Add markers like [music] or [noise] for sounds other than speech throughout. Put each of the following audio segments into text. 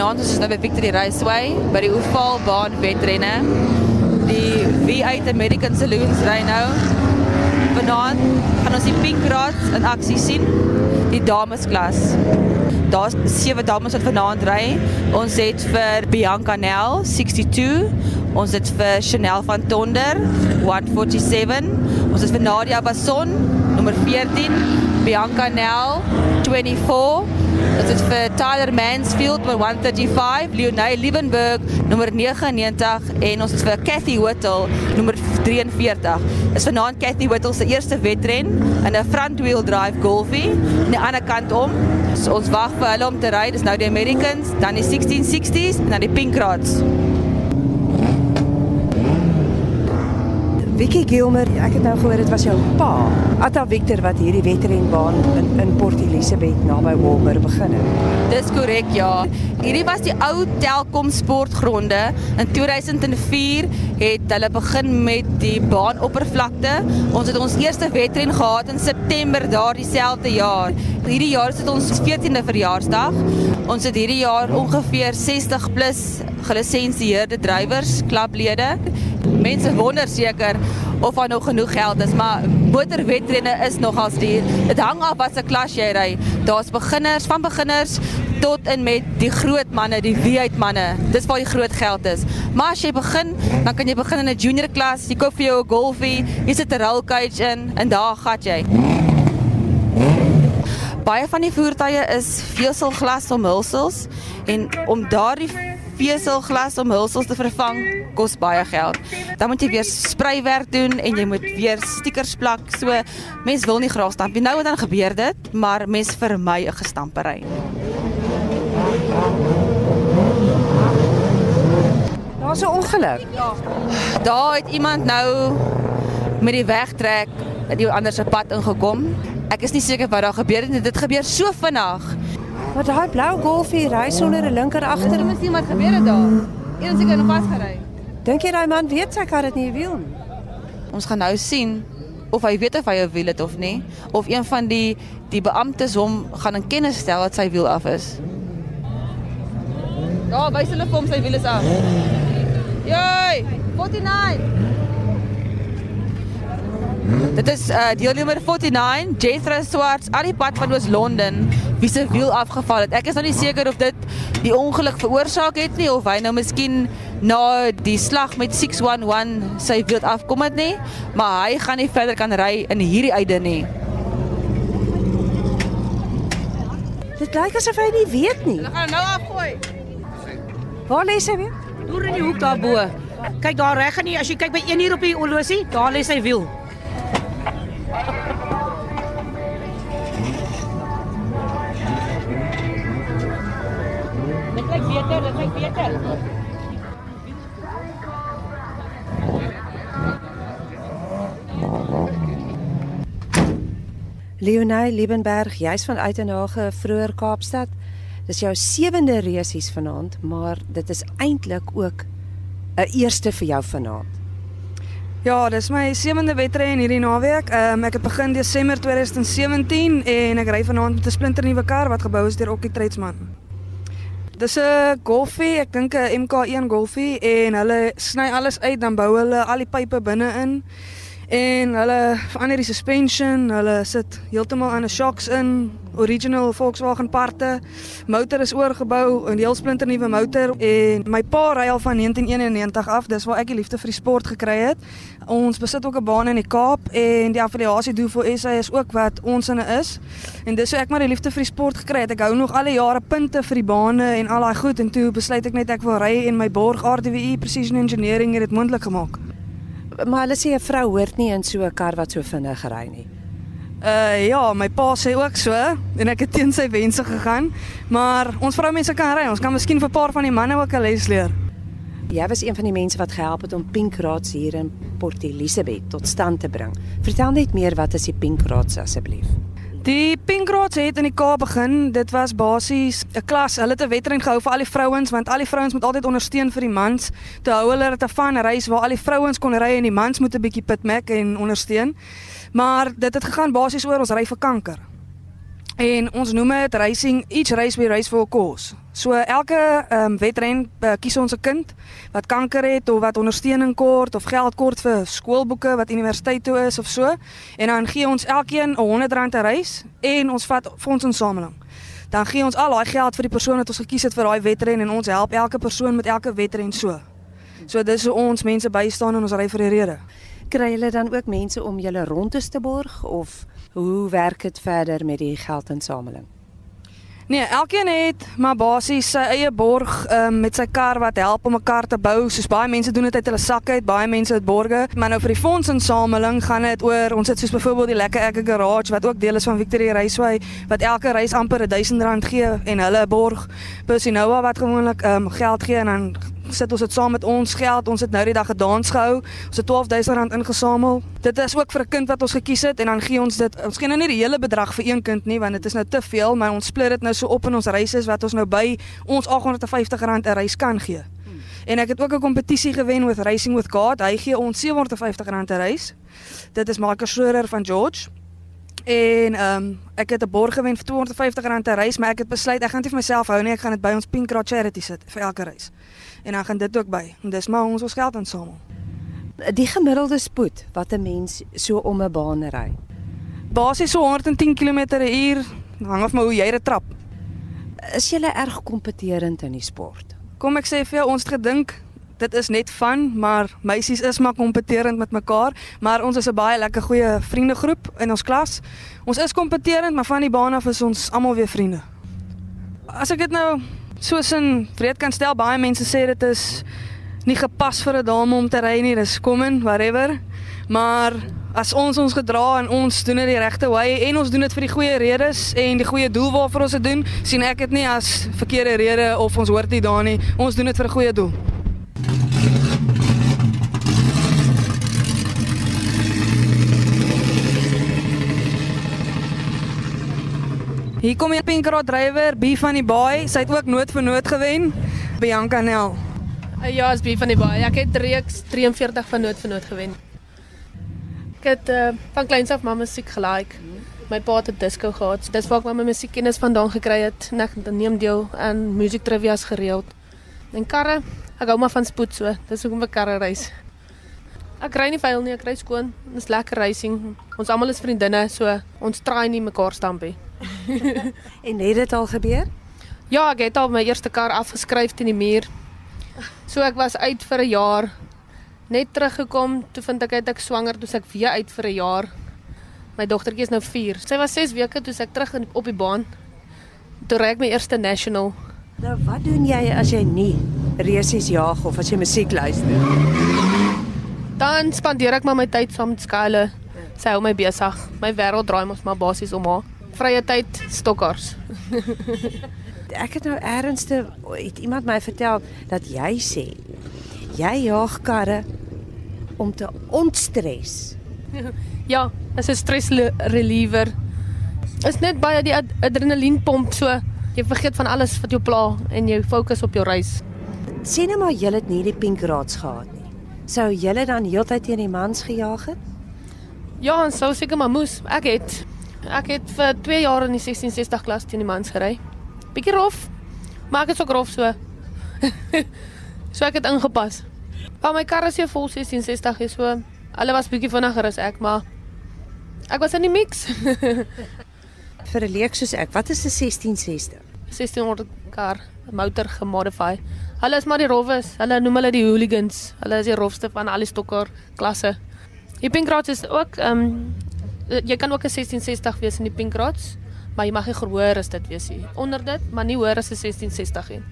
Ons is nou by Victory Raceway by die Oefalbaan wedrenne. Die V8 American Saloons ry nou. Vanaand gaan ons die Pink Rods in aksie sien, die damesklas. Daar's sewe dames wat vanaand ry. Ons het vir Bianca Nel 62, ons het vir Chanel van Tonder 147, ons het vir Nadia Bason nommer 14, Bianca Nel 24 Dit is vir Tyler Mansfield met 135, Leonie Liebenberg nommer 99 en ons het vir Cathy Whittle nommer 43. Is vanaand Cathy Whittle se eerste wedren in 'n front-wheel drive Golfie aan die ander kant om. So ons wag vir hulle om te ry. Dis nou die Americans, dan die 1660s en dan die Pink Rods. Vicky Gilmer, ek het nou gehoor dit was jou pa, Atta Victor wat hierdie wedrenbaan in in Port Elizabeth naby Walmer begin het. Dis korrek, ja. Hierdie was die ou Telkom sportgronde. In 2004 het hulle begin met die baanoppervlakte. Ons het ons eerste wedren gehad in September daardie selfde jaar. Hierdie jaar is dit ons 14de verjaarsdag. Ons het hierdie jaar ongeveer 60 plus gelisensieerde drywers, klaplede. Mense wonder seker of daar nog genoeg geld is, maar motorwedrenne is nogals duur. Dit hang af wat se klas jy ry. Daar's beginners, van beginners tot en met die groot manne, die V8 manne. Dis waar die groot geld is. Maar as jy begin, dan kan jy begin in 'n junior klas. Jy koop vir jou 'n Golfie, jy sit 'n roll cage in en daar gaan jy. Baie van die voertuie is veselglas omhulsels en om daardie veselglas omhulsels te vervang kos baie geld. Dan moet jy weer spreiwerk doen en jy moet weer stickers plak. So mense wil nie graag stamp nie. Nou dan gebeur dit, maar mense vermy 'n gestampery. Daar's 'n ongeluk. Ja. Daar het iemand nou met die wegtrek in die ander se pad ingekom. Ek is nie seker wat daar gebeur het. Dit gebeur so vinnig. Maar daai blou Golfie ry sonder 'n linker agter. Ek moet sien wat gebeur het daar. Een seker nog vasgery. Dink jy daai man weet sy kar het nie 'n wiel nie? Ons gaan nou sien of hy weet of hy 'n wiel het of nie, of een van die die beamptes hom gaan in kennis stel dat sy wiel af is. Daar wys hulle vir hom sy wiel is af. Joi, 49. Dit is uh deelnemer 49, Jethro Swarts, al die pad van Oos-London, wie se wiel afgeval het. Ek is nou nie seker of dit die ongeluk veroorsaak het nie of hy nou miskien na die slag met 611 sy wiel afkom het nie, maar hy gaan nie verder kan ry in hierdie uide nie. Dit lyk asof hy nie weet nie. Hulle gaan nou afgooi. Waar lê sy weer? Deur in die hoek daarbo. Kyk daar reg aan die as jy kyk by 1 hier op die horlosie, daar lê sy wiel. Dit kyk beter, dit kyk beter. Leonie Liebenberg, jy's van Uitenhage, vroeër Kaapstad. Dis jou sewende resies vanaand, maar dit is eintlik ook 'n eerste vir jou vanaand. Ja, dis my sewende wedren hierdie naweek. Um, ek het begin Desember 2017 en ek ry vanaand met 'n splinternuwe kar wat gebou is deur Okkie Treidsman. Dis 'n Golfie, ek dink 'n MK1 Golfie en hulle sny alles uit dan bou hulle al die pype binne-in en hulle verander die suspension, hulle sit heeltemal aan 'n shocks in, original Volkswagen parte. Motor is oorgebou, 'n heel splinternuwe motor en my pa ry al van 1991 af, dis waar ek die liefde vir die sport gekry het. Ons besit ook 'n baan in die Kaap en die affiliasie doen vir SA is ook wat ons inne is. En dis hoe ek maar die liefde vir die sport gekry het. Ek hou nog al die jare punte vir die bane en al daai goed en toe besluit ek net ek wil ry en my borg RDWE Precision Engineering het dit moontlik gemaak. Maar hulle sê 'n vrou hoort nie in so 'n kar wat so vinnig ry nie. Uh ja, my pa sê ook so en ek het teen sy wense gegaan, maar ons vroumense kan ry. Ons kan miskien vir 'n paar van die manne ook 'n les leer. Jy was een van die mense wat gehelp het om Pink Rods hier in Port Elizabeth tot stand te bring. Vertel net meer wat is die Pink Rods asseblief? Die Pink Rods het in die Kaap begin. Dit was basies 'n klas. Hulle het 'n wedren gehou vir al die vrouens want al die vrouens moet altyd ondersteun vir die mans. Toe hou hulle dit 'n van reis waar al die vrouens kon ry en die mans moet 'n bietjie pitmek en ondersteun. Maar dit het gegaan basies oor ons ry vir kanker. En ons noem dit racing each race we race for a cause. So elke um, wedren uh, kies ons 'n kind wat kanker het of wat ondersteuning kort of geld kort vir skoolboeke wat universiteit toe is of so en dan gee ons elkeen 'n 100 rand 'n reis en ons vat fondsinsameling. Dan gee ons al daai geld vir die persoon wat ons gekies het vir daai wedren en ons help elke persoon met elke wedren so. So dis hoe ons mense bystaan en ons ry vir 'n rede. Kry julle dan ook mense om julle rondes te borg of hoe werk dit verder met die geldinsameling? Nee, elkeen het maar basies sy eie borg um, met sy kar wat help om 'n kar te bou. Soos baie mense doen dit uit hulle sakke uit, baie mense het borge. Maar nou vir die fondsinsameling gaan dit oor ons het soos byvoorbeeld die Lekker Ekke Garage wat ook deel is van Victory Raceway wat elke reis amper R1000 gee en hulle borg Persinoa wat gewoonlik um, geld gee en dan sit ons dit saam met ons geld. Ons het nou die dag 'n dans gehou. Ons het R12000 ingesamel. Dit is ook vir 'n kind wat ons gekies het en dan gee ons dit. Ons gee nou nie die hele bedrag vir een kind nie want dit is nou te veel, maar ons split dit nou so op in ons reise wat ons nou by ons R850 'n reis kan gee. En ek het ook 'n kompetisie gewen met Racing with God. Hy gee ons R750 'n reis. Dit is Marcus Schroeder van George. En ehm um, ek het 'n borg gewen vir R250 'n reis, maar ek het besluit ek gaan dit vir myself hou nie, ek gaan dit by ons Pink Cross Charity sit vir elke reis en dan gaan dit ook by. En dis maar ons ons geld insamel. Die gemiddelde spoed wat 'n mens so om 'n baan ry. Basies so 110 km/h, hang af maar hoe jy dit trap. Is jy erg kompeterend in die sport? Kom ek sê vir jou ons het gedink dit is net van, maar meisies is maar kompeterend met mekaar, maar ons is 'n baie lekker goeie vriendegroep in ons klas. Ons is kompeterend, maar van die baan af is ons almal weer vriende. As ek dit nou soos in breed kan stel baie mense sê dit is nie gepas vir 'n dame om te ry nie dis common whatever maar as ons ons gedra en ons doen dit die regte way en ons doen dit vir die goeie redes en die goeie doel waarvoor ons dit doen sien ek dit nie as verkeerde rede of ons hoort nie daar nie ons doen dit vir 'n goeie doel Hier kom die Pinkrod drywer, B van die Baai. Sy het ook nood vir nood gewen. Bianca Nel. Uh, ja, as B van die Baai. Ek het reeks 43 van nood vir nood gewen. Ek het uh, van kleins af my musiek gelike. My pa het disco gehad. Dis waar ek my musiekkennis vandaan gekry het. Ek neem deel aan musiek trivia's gereeld. En karre, ek hou maar van spoed so. Dis hoekom ek karre reis. Ek ry nie vuil nie, ek ry skoon. Dis lekker racing. Ons almal is vriendinne, so ons traai nie mekaar stampie. En het dit al gebeur? Ja, ek het al my eerste kar afgeskryf teen die muur. So ek was uit vir 'n jaar. Net teruggekom, toe vind ek uit ek swanger, toe ek weer uit vir 'n jaar. My dogtertjie is nou 4. Sy was 6 weke toe ek terug op die baan. Toe ry ek my eerste national. Nou wat doen jy as jy nie resies jag of as jy musiek luister? Dan spandeer ek maar my tyd saam met Skyle. Sy hou my besig. My wêreld draai mos maar basies om haar vrye tyd stokkars. [laughs] ek het nou ernstig het iemand my vertel dat jy sê jy jaag karre om te ontstres. [laughs] ja, dit is 'n stress reliever. Is net baie die ad adrenalienpomp so jy vergeet van alles wat jou pla en jy fokus op jou reis. Sien nou maar jy het nie die pink raads gehad nie. Sou jy dan heeltyd teen die mans gejaag het? Ja, sou seker maar moes. Ek het Ek het vir 2 jaar in die 1660 klas teen die mans gery. Bietjie rof. Maar ek is ook rof so. [laughs] so ek het ingepas. Maar my kar is hier vol 1660 is so. Hulle was bietjie vinniger as ek, maar ek was in die mix. [laughs] vir 'n leek soos ek, wat is 'n 1660? 1600 kar, motor gemodify. Hulle is maar die rowes. Hulle noem hulle die hooligans. Hulle is die rofste van al die stokker klasse. Die Pinkrats is ook ehm um, jy kan ook 'n 1660 wees in die Pink Rods, maar jy mag nie hoër as dit wees nie. Onder dit, maar nie hoër as 'n 1660 nie.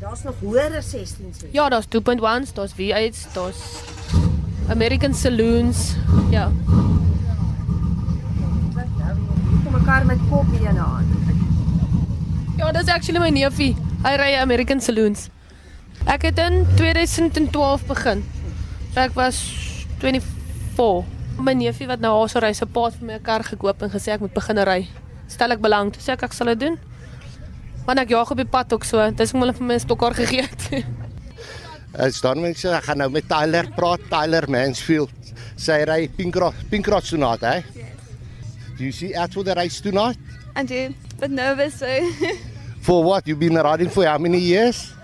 Daar's nog hoër as 1660. Ja, daar's 2.1s, daar's V8s, daar's American Saloons. Ja. Kom mekaar met kop hier na aan. Ja, dis actually my neefie. Hy ry American Saloons. Ek het in 2012 begin. Ek was 24 my neefie wat nou haar so ry se paat vir my 'n kar gekoop en gesê ek moet begin ry. Stel ek belang, toe sê ek ek sal dit doen. Want ek jaag op die pad ook so. Dis hoe hulle vir my 'n stokkar gegee het. [laughs] Ek staan mense, ek gaan nou met Tyler praat, Tyler Mansfield. Sy ry Pinkross, Pinkross tonight, hè? Do you see out for the race tonight? I do. But nervous, so [laughs] For what? You've been riding for how many years?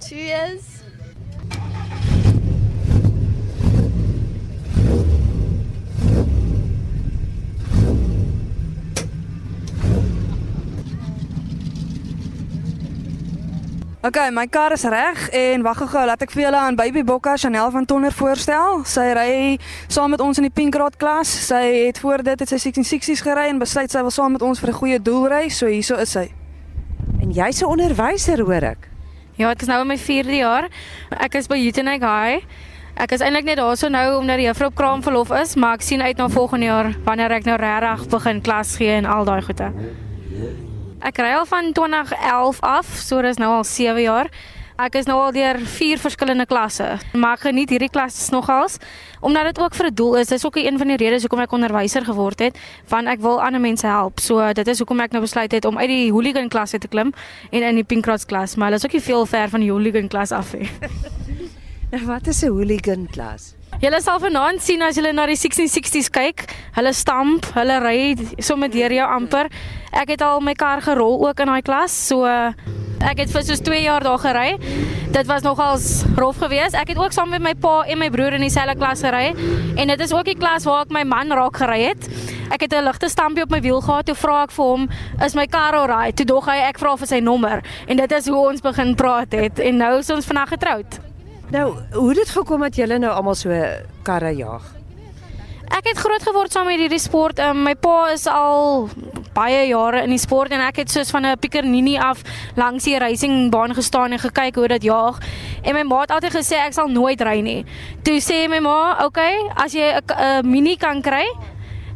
two years. Okay, my kar is reg en wag gou, laat ek vir julle aan Baby Bokka Chanel van Tonner voorstel. Sy ry saam met ons in die Pink Rod klas. Sy het voor dit het sy 1660s gery en besluit sy wil saam met ons vir 'n goeie doel ry, so hierso is sy. En jy's 'n onderwyser, hoor ek. Ja, ek is nou in my 4de jaar. Ek is by Utenhage High. Ek is eintlik net daarso nou omdat die juffrou op kraamverlof is, maar ek sien uit na volgende jaar wanneer ek nou regtig begin klas gee en al daai goede. Ek ry al van 2011 af, so dis nou al 7 jaar. Ek is nou al deur vier verskillende klasse, maar ek geniet hierdie klasse nogals omdat dit ook vir 'n doel is. Dis ook een van die redes hoekom ek onderwyser geword het, want ek wil ander mense help. So dit is hoekom ek nou besluit het om uit die hooligan klas uit te klim en in die Pink Cross klas, maar hulle is ook nie veel ver van die hooligan klas af nie. [laughs] Nou wat is 'n hooligan klas? Julle sal vanaand sien as julle na die 1660s kyk, hulle stamp, hulle ry sommer deur jou amper. Ek het al my kar gerol ook in daai klas, so ek het vir soos 2 jaar daar gery. Dit was nogals rof geweest. Ek het ook saam met my pa en my broer in dieselfde klas gery en dit is ook die klas waar ek my man raak gery het. Ek het 'n ligte stampie op my wiel gehad. Toe vra ek vir hom, "Is my kar alright?" Toe dog hy ek vra vir sy nommer en dit is hoe ons begin praat het en nou is ons vandag getroud. Nou, hoe het dit gekom dat julle nou almal so karre jag? Ek het groot geword saam met hierdie sport. Um, my pa is al baie jare in die sport en ek het soos van 'n pikkernini af langs die racingbaan gestaan en gekyk hoe dit jaag. En my ma het altyd gesê ek sal nooit ry nie. Toe sê my ma, "Oké, okay, as jy 'n mini kan kry,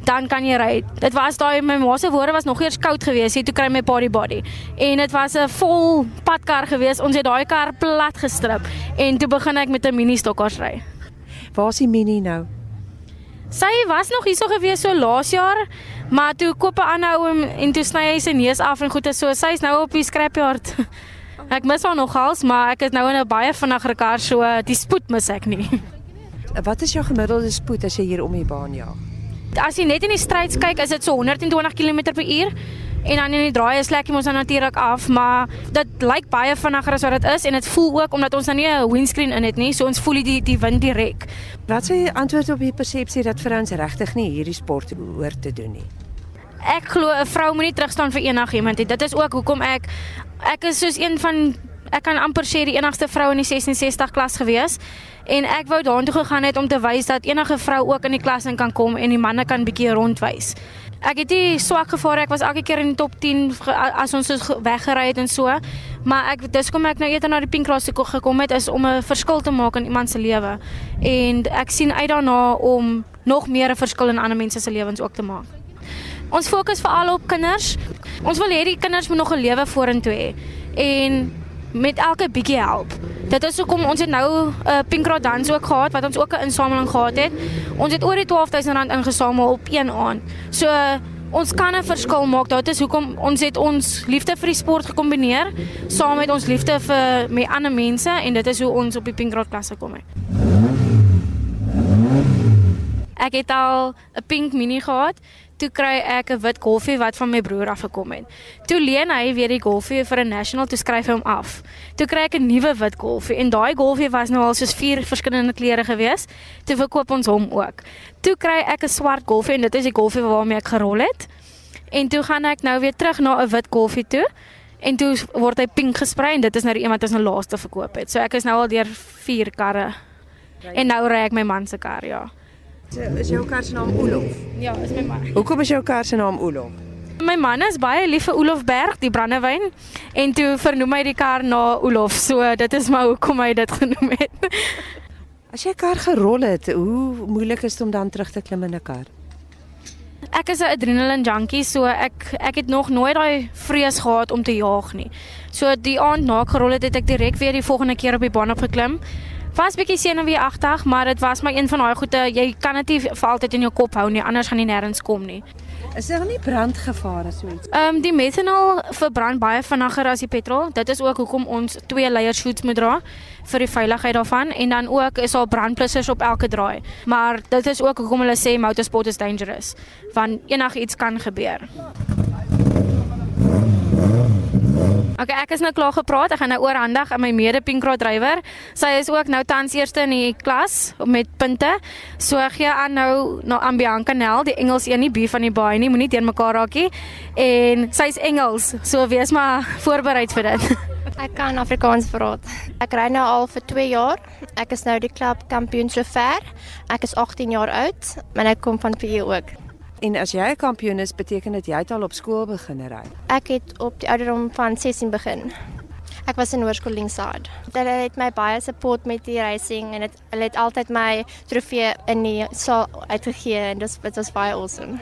dan kan jy ry. Dit was daai my ma se woorde was nog eers koud geweest, toe kry my pa die body. En dit was 'n vol padkar geweest. Ons het daai kar plat gestrip en toe begin ek met 'n mini stokkars ry. Waar is die mini nou? Sy was nog hierso gewees so laas jaar, maar toe koop 'n ander ou hom en toe sny hy sy neus af en goed is so. Sy's nou op die scrapyard. [laughs] Ek mis haar nogals, maar ek is nou in 'n baie vinniger kar, so die spoed mis ek nie. Wat is jou gemiddelde spoed as jy hier om die baan jag? As jy net in die stryd kyk, is dit so 120 km/h. En dan in die draai is lekker ons dan natuurlik af, maar dit lyk baie vinniger as wat dit is en dit voel ook omdat ons dan nie 'n windscreen in het nie, so ons voel die die wind direk. Wat sê jy antwoord op die persepsie dat vrouens regtig nie hierdie sport hoort te doen nie? Ek glo 'n vrou moenie terugstaan vir enigiemand nie. Dit is ook hoekom ek ek is soos een van ek kan amper sê die enigste vrou in die 66 klas gewees en ek wou daartoe gegaan het om te wys dat enige vrou ook in die klas in kan kom en die manne kan bietjie rondwys. Ek het nie swak gevaar ek was elke keer in die top 10 as ons so weggery het en so. Maar ek dis kom ek nou eerder na die Pink Cross toe gekom het is om 'n verskil te maak in iemand se lewe. En ek sien uit daarna om nog meer 'n verskil in ander mense se lewens ook te maak. Ons fokus veral op kinders. Ons wil hê die kinders moet nog 'n lewe vorentoe hê. En met elke bietjie help. Dit is hoekom ons het nou 'n uh, Pinkrod dans ook gehad wat ons ook 'n insameling gehad het. Ons het oor die R12000 ingesamel op een aand. So uh, ons kan 'n verskil maak. Dit is hoekom ons het ons liefde vir die sport gekombineer saam met ons liefde vir met ander mense en dit is hoe ons op die Pinkrod klas gekom het. Ek het al 'n pink mini gehad toe kry ek 'n wit golfie wat van my broer af gekom het. Toe leen hy weer die golfie vir 'n national toe skryf hy hom af. Toe kry ek 'n nuwe wit golfie en daai golfie was nou al soos vier verskillende kleure gewees. Toe verkoop ons hom ook. Toe kry ek 'n swart golfie en dit is die golfie waarmee ek gerol het. En toe gaan ek nou weer terug na 'n wit golfie toe. En toe word hy pink gesprei en dit is nou die een wat ons nou laaste verkoop het. So ek is nou al deur vier karre. En nou ry ek my man se kar, ja. Is jou kar se naam Olof? Ja, is my man. Hoekom is jou kar se naam Olof? My man is baie lief vir Olofberg, die brandewyn, en toe vernoem hy die kar na Olof. So dit is maar hoekom hy dit genoem het. [laughs] As jy 'n kar gerol het, hoe moeilik is dit om dan terug te klim in 'n kar? Ek is 'n adrenaline junkie, so ek ek het nog nooit daai vrees gehad om te jaag nie. So die aand na ek gerol het, het ek direk weer die volgende keer op die baan opgeklim was bietjie senuweeagtig, maar dit was maar een van daai goeie jy kan dit nie vir altyd in jou kop hou nie, anders gaan jy nêrens kom nie. Is daar nie brandgevare so iets? Ehm um, die methanol verbrand baie vinniger as die petrol. Dit is ook hoekom ons twee layer shoots moet dra vir die veiligheid daarvan en dan ook is daar brandblussers op elke draai. Maar dit is ook hoekom hulle sê motorsport is dangerous, want enigiets kan gebeur. Okay, ek is nou klaar gepraat. Ek gaan nou oorhandig aan my mede Pinkrod drywer. Sy is ook nou tans eerste in die klas met punte. So gee aan nou na Ambianca Nel, die Engels een nie B van die baie nie, moenie teen mekaar raak nie. En sy's Engels, so wees maar [laughs] voorberei vir dit. [laughs] Ek kan Afrikaans praat. Ek ry nou al vir 2 jaar. Ek is nou die klub kampioen sover. Ek is 18 jaar oud en ek kom van PE ook. En as jy 'n kampioen is, beteken dit jy het al op skool begin ry. Ek het op die ouderdom van 16 begin. Ek was in hoërskool Linkside. Hulle het my baie support met die racing en het, hulle het altyd my trofee in die saal uitgegee en dit dit was baie awesome.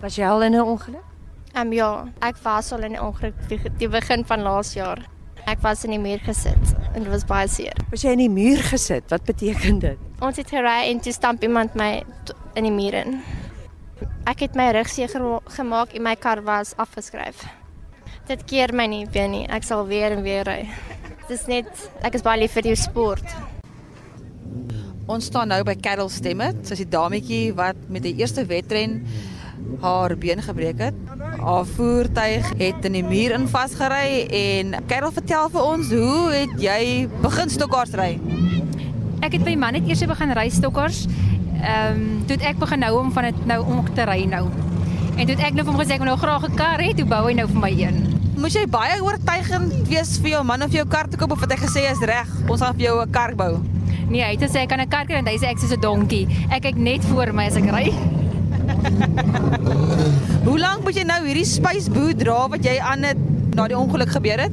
Was jy al in 'n ongeluk? Ehm um, ja, ek was al in 'n ongeluk die, die begin van laas jaar. Ek was in die muur gesit en dit was baie seer. Was jy in die muur gesit? Wat beteken dit? Ons het gery en toe stamp iemand my in die muur in. Ek het my rug seer gemaak en my kar was afgeskryf. Dit keer my nie weer nie. Ek sal weer en weer ry. Dit is net ek is baie lief vir die sport. Ons staan nou by Carol Stemmet. Sy's die dametjie wat met die eerste wedren haar been gebreek het. Haar voertuig het in die muur in vasgery en Carol vertel vir ons, hoe het jy begin stokkaars ry? Ek het by my man net eers begin ry stokkers. Ehm um, toe ek begin nou om van dit nou om te ry nou. En toe ek nou vir hom gesê ek wil nou graag 'n kar hê, toe bou hy nou vir my een. Moes jy baie oortuigend wees vir jou man of jou kar te koop of het hy gesê is reg, ons gaan vir jou 'n kar bou? Nee, hy het gesê ek kan 'n kar kry en hy sê ek is so 'n donkie. Ek kyk net voor my as ek ry. [laughs] Hoe lank moet jy nou hierdie spysboot dra wat jy aan het na die ongeluk gebeur het?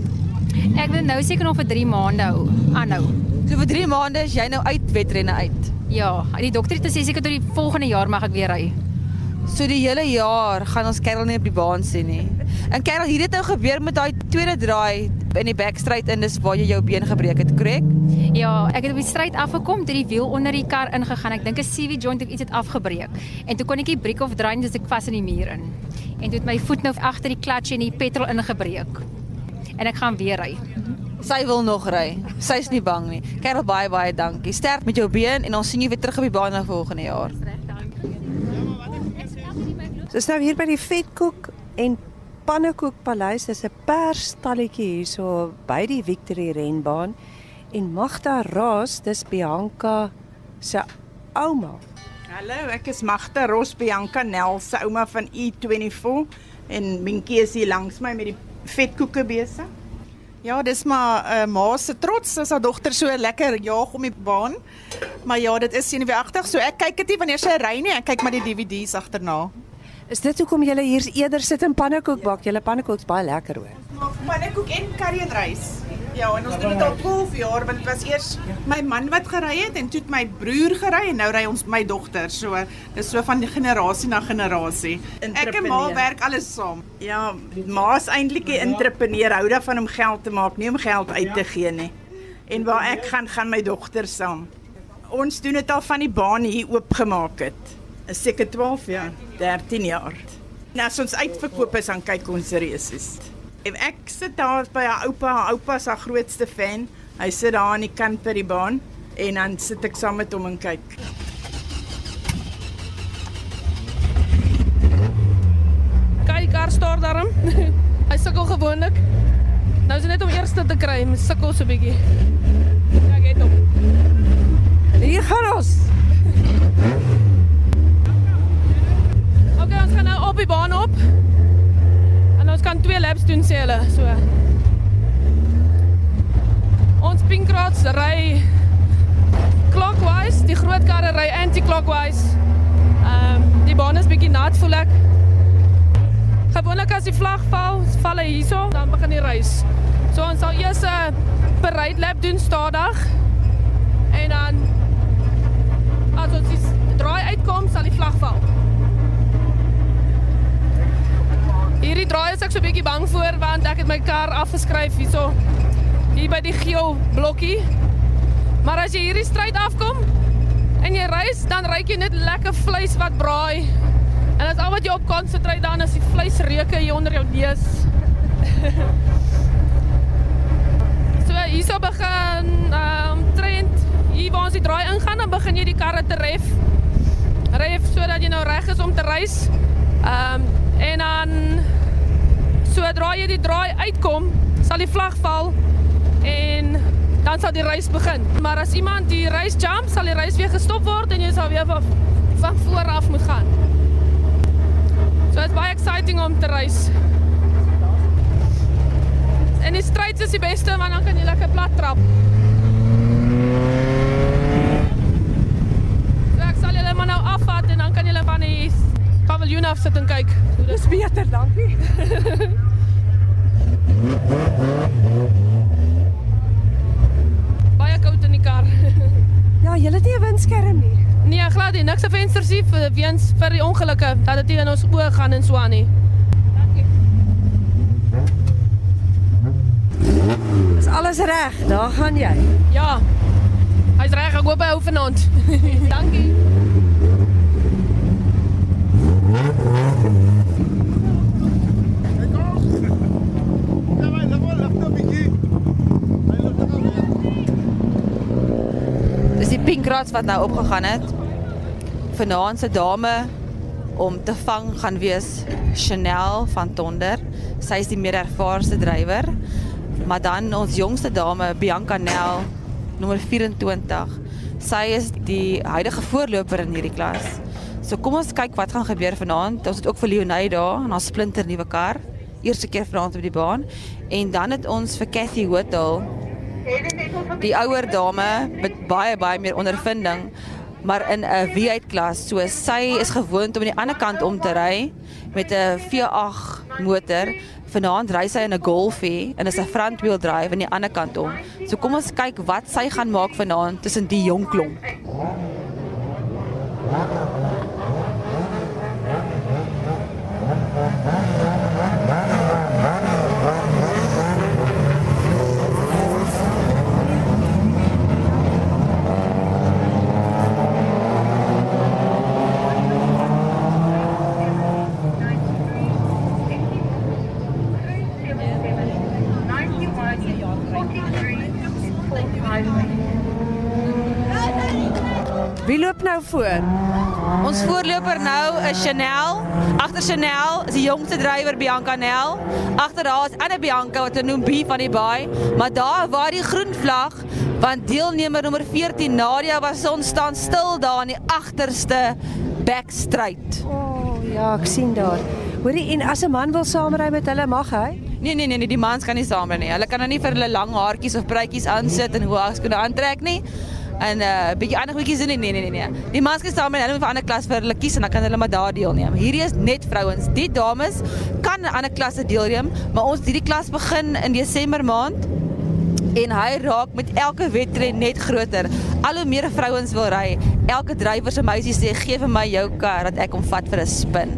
Ek wil nou seker nog vir 3 maande hou aanhou. So vir 3 maande is jy nou uit wedrenne uit. Ja, die dokter het gesê seker tot die volgende jaar mag ek weer ry. So die hele jaar gaan ons Carol nie op die baan sien nie. En Carol, hier het nou gebeur met daai tweede draai in die backstraight in dis waar jy jou been gebreek het, korrek? Ja, ek het op die stryd afgekom, toe die wiel onder die kar ingegaan. Ek dink 'n CV joint of iets het afgebreek. En toe kon ek nie breek of draai nie, dis ek vas in die muur in. En toe het my voet nou agter die klats en die petrol ingebreek. En ek gaan weer ry. Sy wil nog ry. Sy's nie bang nie. Carol, baie baie dankie. Sterk met jou been en ons sien jou weer terug op die baan na volgende jaar. Dis nou hier by die Vetkoek en Pannekoek Paleis. Dis 'n persstalletjie hierso by die Victory renbaan en Magda Raas, dis Bianca se ouma. Hallo, ek is Magda Ros Bianca Nel se ouma van E24 en Minkie is hier langs my met die vetkoeke besig. Ja, dis maar 'n uh, ma se trots as haar dogter so lekker jaag om die baan. Maar ja, dit is senuweeagtig, so ek kyk dit nie wanneer sy ry nie, ek kyk maar die DVD's agterna. Is dit hoekom julle hier eerder sit en pannekoek bak? Julle pannekoek's baie lekker hoor. Maar pannekoek en curry en rys. Ja, en ons doen dit al 12 jaar, want dit was eers my man wat gery het en toe my broer gery en nou ry ons my dogter. So dis so van generasie na generasie. Ek en ma werk alles saam. Ja, ma's eintlik 'n entrepreneur, hou daarvan om geld te maak, nie om geld uit te gee nie. En waar ek gaan, gaan my dogter saam. Ons doen dit al van die baan hier oopgemaak het. Is seker 12 jaar, 13 jaar. Nou as ons uitverkoop is, dan kyk ons resies. En ek sit daar by haar oupa, haar oupa haar grootste fan. Hy sit daar aan die kant by die baan en dan sit ek saam met hom en kyk. Kyk, kar staar daarom. [laughs] Hy sukkel gewoonlik. Nou is dit net om eerste te kry, hy sukkel so 'n bietjie. Ja, het hom. Hier gaan ons. [laughs] Okay, ons gaan nou op die baan op. Ons kan twee laps doen sê hulle, so. Ons pinkrats ry clockwise, die groot karre ry anti-clockwise. Ehm um, die baan is bietjie nat voel ek. Gewoonlik as die vlag val, val hierso, dan begin die reis. So ons sal eers 'n parade lap doen stadig. En dan as ons die draai uitkom, sal die vlag val. Hierdie draai is ek so 'n bietjie bang voor want ek het my kar afgeskryf hierso hier by die geel blokkie. Maar as jy hierdie stryd afkom en jy reis, dan ruik jy net lekker vleis wat braai. En dit is al wat jy op konsentreer dan is die vleisreuke hier onder jou neus. [laughs] so hierso begin ehm um, trend hier waar ons die draai ingaan, dan begin jy die karre te ref. Ref sodat jy nou reg is om te reis. Ehm um, en dan sodra jy die draai uitkom, sal die vlag val en dan sal die reis begin. Maar as iemand die reis jump, sal die reis weer gestop word en jy sal weer van, van voor af moet gaan. So dit is baie exciting om te reis. En die stryd is die beste want dan kan jy lekker plat trap. So ek sal julle maar nou afvat en dan kan julle van die paviljoen af sit en kyk. Dis beter, dankie. Baie koud in die kar. ja, jy het nie 'n windskerm nie. Nee, glad nie. Niks 'n venster sien vir weens vir die ongelukke dat dit nie in ons oë gaan en so aan nie. Is alles reg? Daar gaan jy. Ja. Hy's reg, ek hoop hy hou vanaand. [laughs] Dankie. Dis die pink rods wat nou opgegaan het. Vanaand se dame om te vang gaan wees Chanel van Tonder. Sy is die meer ervaarste drywer. Maar dan ons jongste dame Bianca Nel nommer 24. Sy is die huidige voorloper in hierdie klas. So kom ons kyk wat gaan gebeur vanaand. Ons het ook vir Leonie daar en haar splinter nuwe kar. Eerste keer vanaand op die baan en dan het ons vir Cathy Hotel die ouer dame met baie baie meer ondervinding maar in 'n V8 klas. So sy is gewoond om aan die ander kant om te ry met 'n V8 motor. Vanaand ry sy in 'n Golfie en is 'n front wheel drive aan die ander kant om. So kom ons kyk wat sy gaan maak vanaand tussen die jong klomp. Nou voor? Ons voorloper nou is Chanel. Agter Chanel is die jongste drywer Bianca Nel. Agter haar is ander Bianca wat hulle noem B van die baai, maar daar waar die groen vlag want deelnemer nommer 14 Nadia was ons staan stil daar in die agterste backstraight. O, oh, ja, ek sien daar. Hoorie, en as 'n man wil saamry met hulle, mag hy? Nee nee nee, nee die mans kan nie saamry nie. Hulle kan nou nie vir hulle lang haartjies of pruitjies aansit en hoë skoene aantrek nie. En 'n uh, bietjie ander goedjies in nee nee nee nee. Die mans kan saam met hulle moet vir ander klas vir hulle kies en dan kan hulle maar daar deelneem. Hierdie is net vrouens. Die dames kan 'n ander klasse deelneem, maar ons hierdie klas begin in Desember maand en hy raak met elke wedren net groter. Al hoe meer vrouens wil ry. Elke drywer se meisie sê gee vir my jou kar dat ek hom vat vir 'n spin.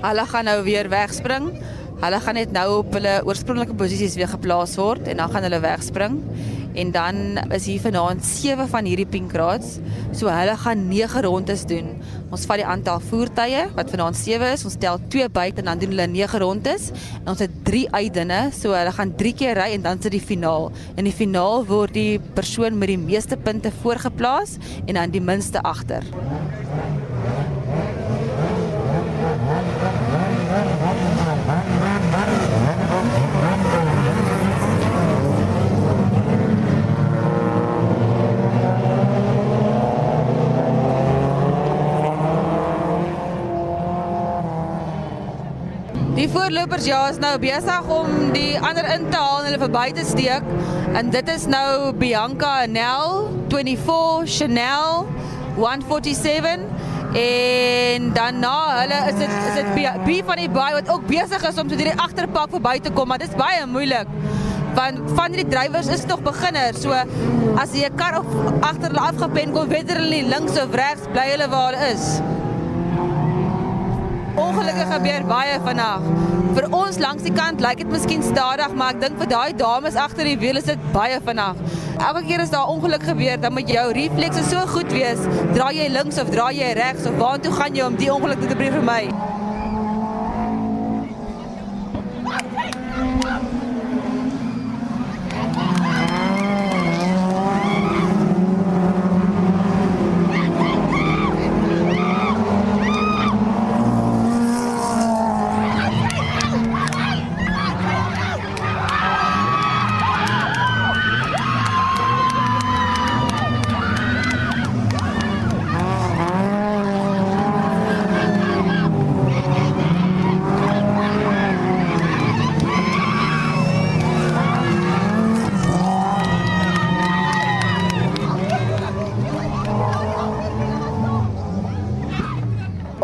Hulle gaan nou weer wegspring. Hulle gaan net nou op hulle oorspronklike posisies weer geplaas word en dan gaan hulle wegspring. En dan is hier vanaand 7 van hierdie pink rods. So hulle gaan 9 rondes doen. Ons vat die aantal voertuie wat vanaand 7 is. Ons tel 2 buite en dan doen hulle 9 rondes. En ons het 3 uitdinne, so hulle gaan 3 keer ry en dan sit die finaal. In die finaal word die persoon met die meeste punte voorgeplaas en dan die minste agter. Voorlopers ja is nou besig om die ander in te haal en hulle verby te steek. En dit is nou Bianca Nel 24 Chanel 147 en dan na hulle is dit is dit B, B van die baie wat ook besig is om so deur die agterpak verby te kom, maar dit is baie moeilik. Want van die drywers is nog beginners. So as jy 'n kar agter hulle afgepen kom, weet hulle nie links of regs bly hulle waar hulle is. Ongelukkig gebeur baie vandag. Vir ons langs die kant lyk dit miskien stadig, maar ek dink vir daai dames agter die wiel is dit baie vinnig. Elke keer as daar ongeluk gebeur, dan moet jou reflekse so goed wees. Draai jy links of draai jy regs of waartoe gaan jy om die ongeluk te vermy?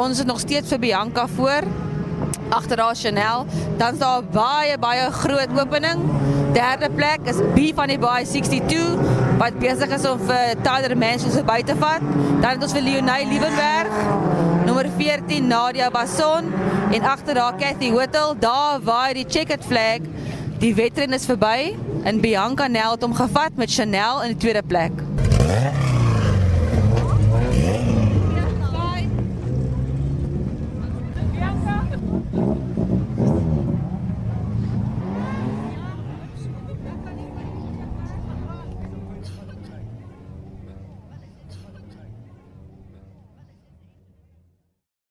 Ons is nog steeds vir Bianca voor. Agter haar Chanel. Dan is daar baie baie groot opening. Derde plek is B van die Baai 62 wat besig is om vir Tyler Mansion verby te vat. Dan het ons vir Leonie Liebenberg, nommer 14 Nadia Bason en agter haar Cathy Whittle. Daar waai die checkered flag. Die wedren is verby en Bianca Nel het hom gevat met Chanel in die tweede plek.